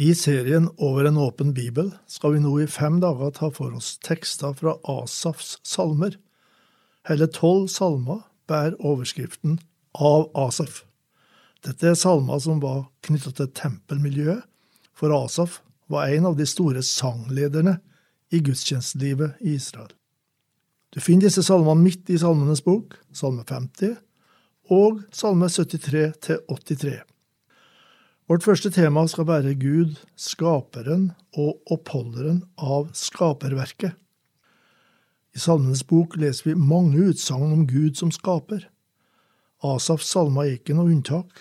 I serien Over en åpen bibel skal vi nå i fem dager ta for oss tekster fra Asafs salmer. Hele tolv salmer bærer overskriften Av Asaf. Dette er salmer som var knyttet til tempelmiljøet, for Asaf var en av de store sanglederne i gudstjenestelivet i Israel. Du finner disse salmene midt i Salmenes bok, salme 50, og salme 73 til 83. Vårt første tema skal være Gud, skaperen og oppholderen av skaperverket. I Salmenes bok leser vi mange utsagn om Gud som skaper. Asafs salmer er ikke noe unntak.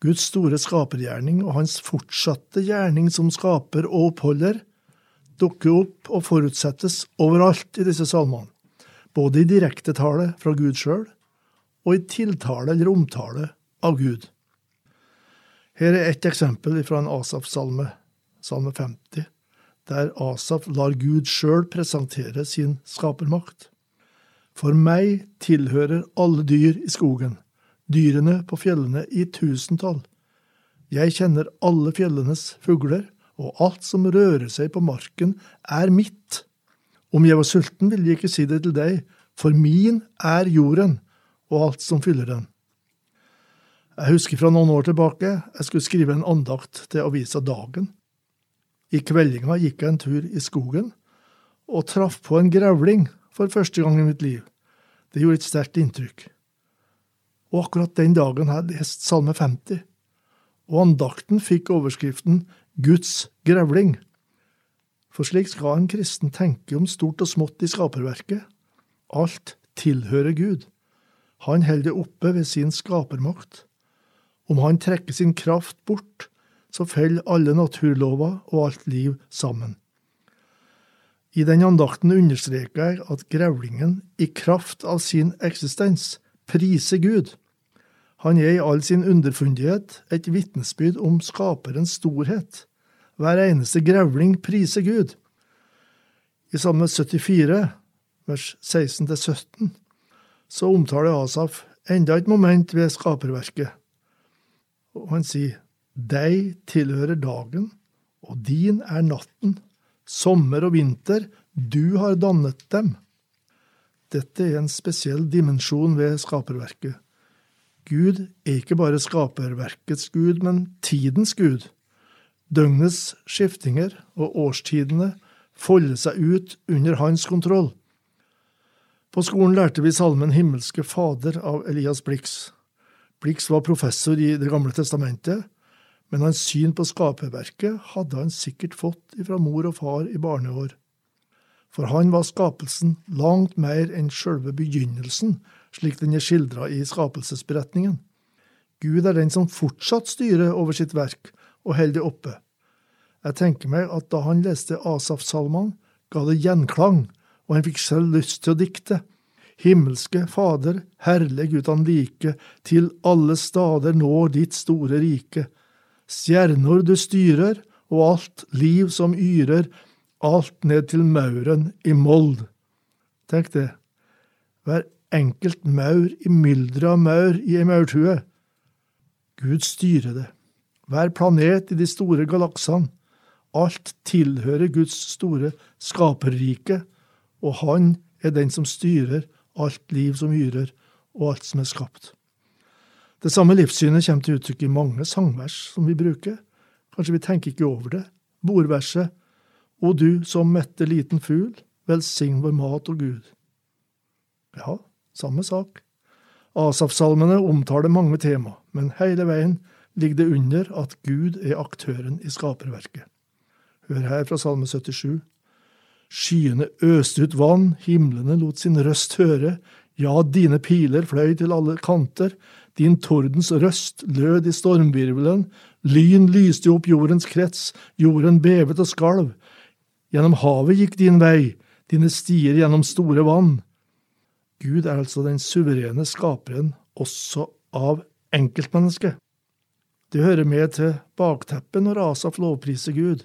Guds store skapergjerning og hans fortsatte gjerning som skaper og oppholder dukker opp og forutsettes overalt i disse salmene, både i direkte tale fra Gud sjøl og i tiltale eller omtale av Gud. Her er ett eksempel fra en Asaf-salme, salme 50, der Asaf lar Gud sjøl presentere sin skapermakt. For meg tilhører alle dyr i skogen, dyrene på fjellene i tusentall. Jeg kjenner alle fjellenes fugler, og alt som rører seg på marken, er mitt. Om jeg var sulten, ville jeg ikke si det til deg, for min er jorden og alt som fyller den. Jeg husker fra noen år tilbake jeg skulle skrive en andakt til avisa Dagen. I kveldinga gikk jeg en tur i skogen og traff på en grevling for første gang i mitt liv. Det gjorde et sterkt inntrykk. Og akkurat den dagen hadde jeg lest Salme 50, og andakten fikk overskriften Guds grevling. For slik skal en kristen tenke om stort og smått i skaperverket. Alt tilhører Gud. Han holder det oppe ved sin skapermakt. Om han trekker sin kraft bort, så faller alle naturlover og alt liv sammen. I den andakten understreker jeg at grevlingen i kraft av sin eksistens priser Gud. Han er i all sin underfundighet et vitnesbyrd om skaperens storhet. Hver eneste grevling priser Gud. I Salme 74, vers 16-17, så omtaler Asaf enda et moment ved skaperverket. Og han sier, Deg tilhører dagen, og din er natten. Sommer og vinter, du har dannet dem. Dette er en spesiell dimensjon ved skaperverket. Gud er ikke bare skaperverkets gud, men tidens gud. Døgnets skiftinger og årstidene folder seg ut under hans kontroll. På skolen lærte vi salmen Himmelske Fader av Elias Blix. Blix var professor i Det gamle testamentet, men hans syn på skaperverket hadde han sikkert fått fra mor og far i barneår. For han var skapelsen langt mer enn sjølve begynnelsen, slik den er skildra i skapelsesberetningen. Gud er den som fortsatt styrer over sitt verk og holder det oppe. Jeg tenker meg at da han leste Asaf-salmene, ga det gjenklang, og han fikk selv lyst til å dikte. Himmelske Fader, herlig uten like, til alle stader når ditt store rike. Stjerner du styrer, og alt liv som yrer, alt ned til mauren i mold. Tenk det, hver enkelt maur i mylderet av maur i ei maurtue. Gud styrer det, hver planet i de store galaksene. Alt tilhører Guds store skaperrike, og han er den som styrer alt liv som hyrer, og alt som er skapt. Det samme livssynet kommer til uttrykk i mange sangvers som vi bruker. Kanskje vi tenker ikke over det. Bordverset O du som mette liten fugl, velsign vår mat og Gud. Ja, samme sak. Asaf-salmene omtaler mange tema, men hele veien ligger det under at Gud er aktøren i skaperverket. Hør her fra Salme 77. Skyene øste ut vann, himlene lot sin røst høre, ja, dine piler fløy til alle kanter, din tordens røst lød i stormvirvelen, lyn lyste opp jordens krets, jorden bevet og skalv. Gjennom havet gikk din vei, dine stier gjennom store vann. Gud er altså den suverene skaperen også av enkeltmennesket. Det hører med til bakteppet når Asaf lovpriser Gud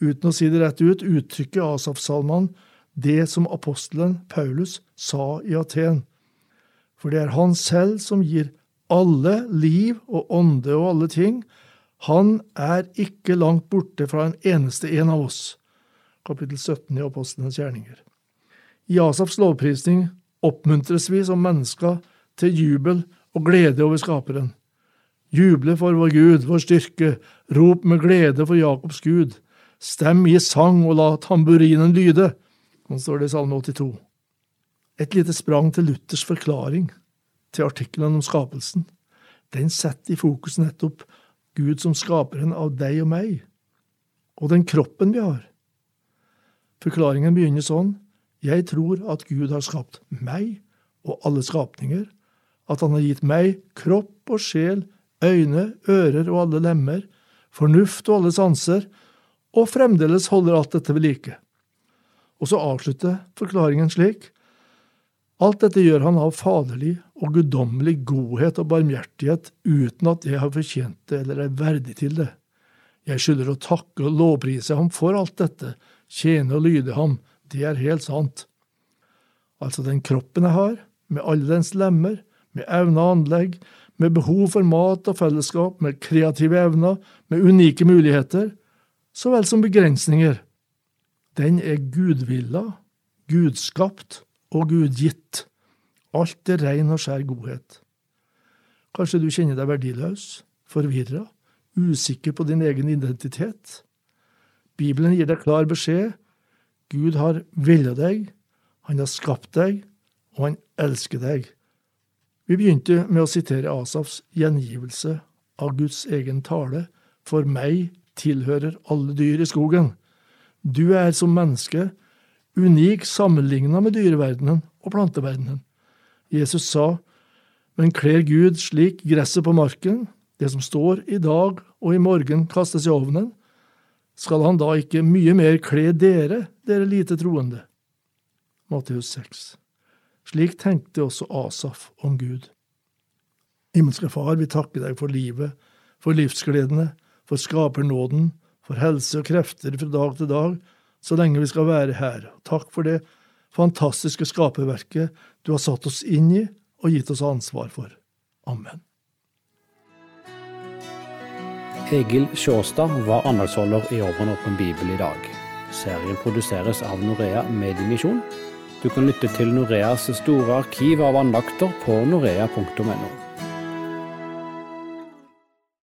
uten å si det rett ut, uttrykker Asaf Salman det som apostelen Paulus sa i Aten. For det er han selv som gir alle liv og ånde og alle ting. Han er ikke langt borte fra en eneste en av oss. Kapittel 17 i Apostlenes gjerninger. I Asafs lovprisning oppmuntres vi som mennesker til jubel og glede over Skaperen. Juble for vår Gud, vår styrke, rop med glede for Jakobs Gud. Stem i sang og la tamburinen lyde. Sånn står det i Salme 82. Et lite sprang til Luthers forklaring til artikkelen om skapelsen. Den setter i fokus nettopp Gud som skaperen av deg og meg, og den kroppen vi har. Forklaringen begynner sånn, jeg tror at Gud har skapt meg og alle skapninger, at han har gitt meg kropp og sjel, øyne, ører og alle lemmer, fornuft og alle sanser, og fremdeles holder alt dette ved like. Og så avslutter forklaringen slik, Alt dette gjør han av faderlig og guddommelig godhet og barmhjertighet uten at jeg har fortjent det eller er verdig til det. Jeg skylder å takke og lovprise ham for alt dette, tjene og lyde ham, det er helt sant. Altså den kroppen jeg har, med alle dens lemmer, med evne og anlegg, med behov for mat og fellesskap, med kreative evner, med unike muligheter, så vel som begrensninger. Den er gudvilla, gudskapt og gudgitt. Alt er rein og skjær godhet. Kanskje du kjenner deg verdiløs, forvirra, usikker på din egen identitet? Bibelen gir deg klar beskjed. Gud har villet deg, han har skapt deg, og han elsker deg. Vi begynte med å sitere Asafs gjengivelse av Guds egen tale. For meg tilhører alle dyr i skogen. Du er som menneske unik sammenligna med dyreverdenen og planteverdenen. Jesus sa, men kler Gud slik gresset på marken, det som står i dag og i morgen kastes i ovnen, skal han da ikke mye mer kle dere, dere lite troende? Matteus 6. Slik tenkte også Asaf om Gud. Himmelske Far, vi takker deg for livet, for livsgledene, for skapernåden, for helse og krefter fra dag til dag, så lenge vi skal være her. Takk for det fantastiske skaperverket du har satt oss inn i og gitt oss ansvar for. Amen. Egil Sjåstad var andagsholder i Over åpen bibel i dag. Serien produseres av Norea Mediemisjon. Du kan lytte til Noreas store arkiv av andakter på norea.no.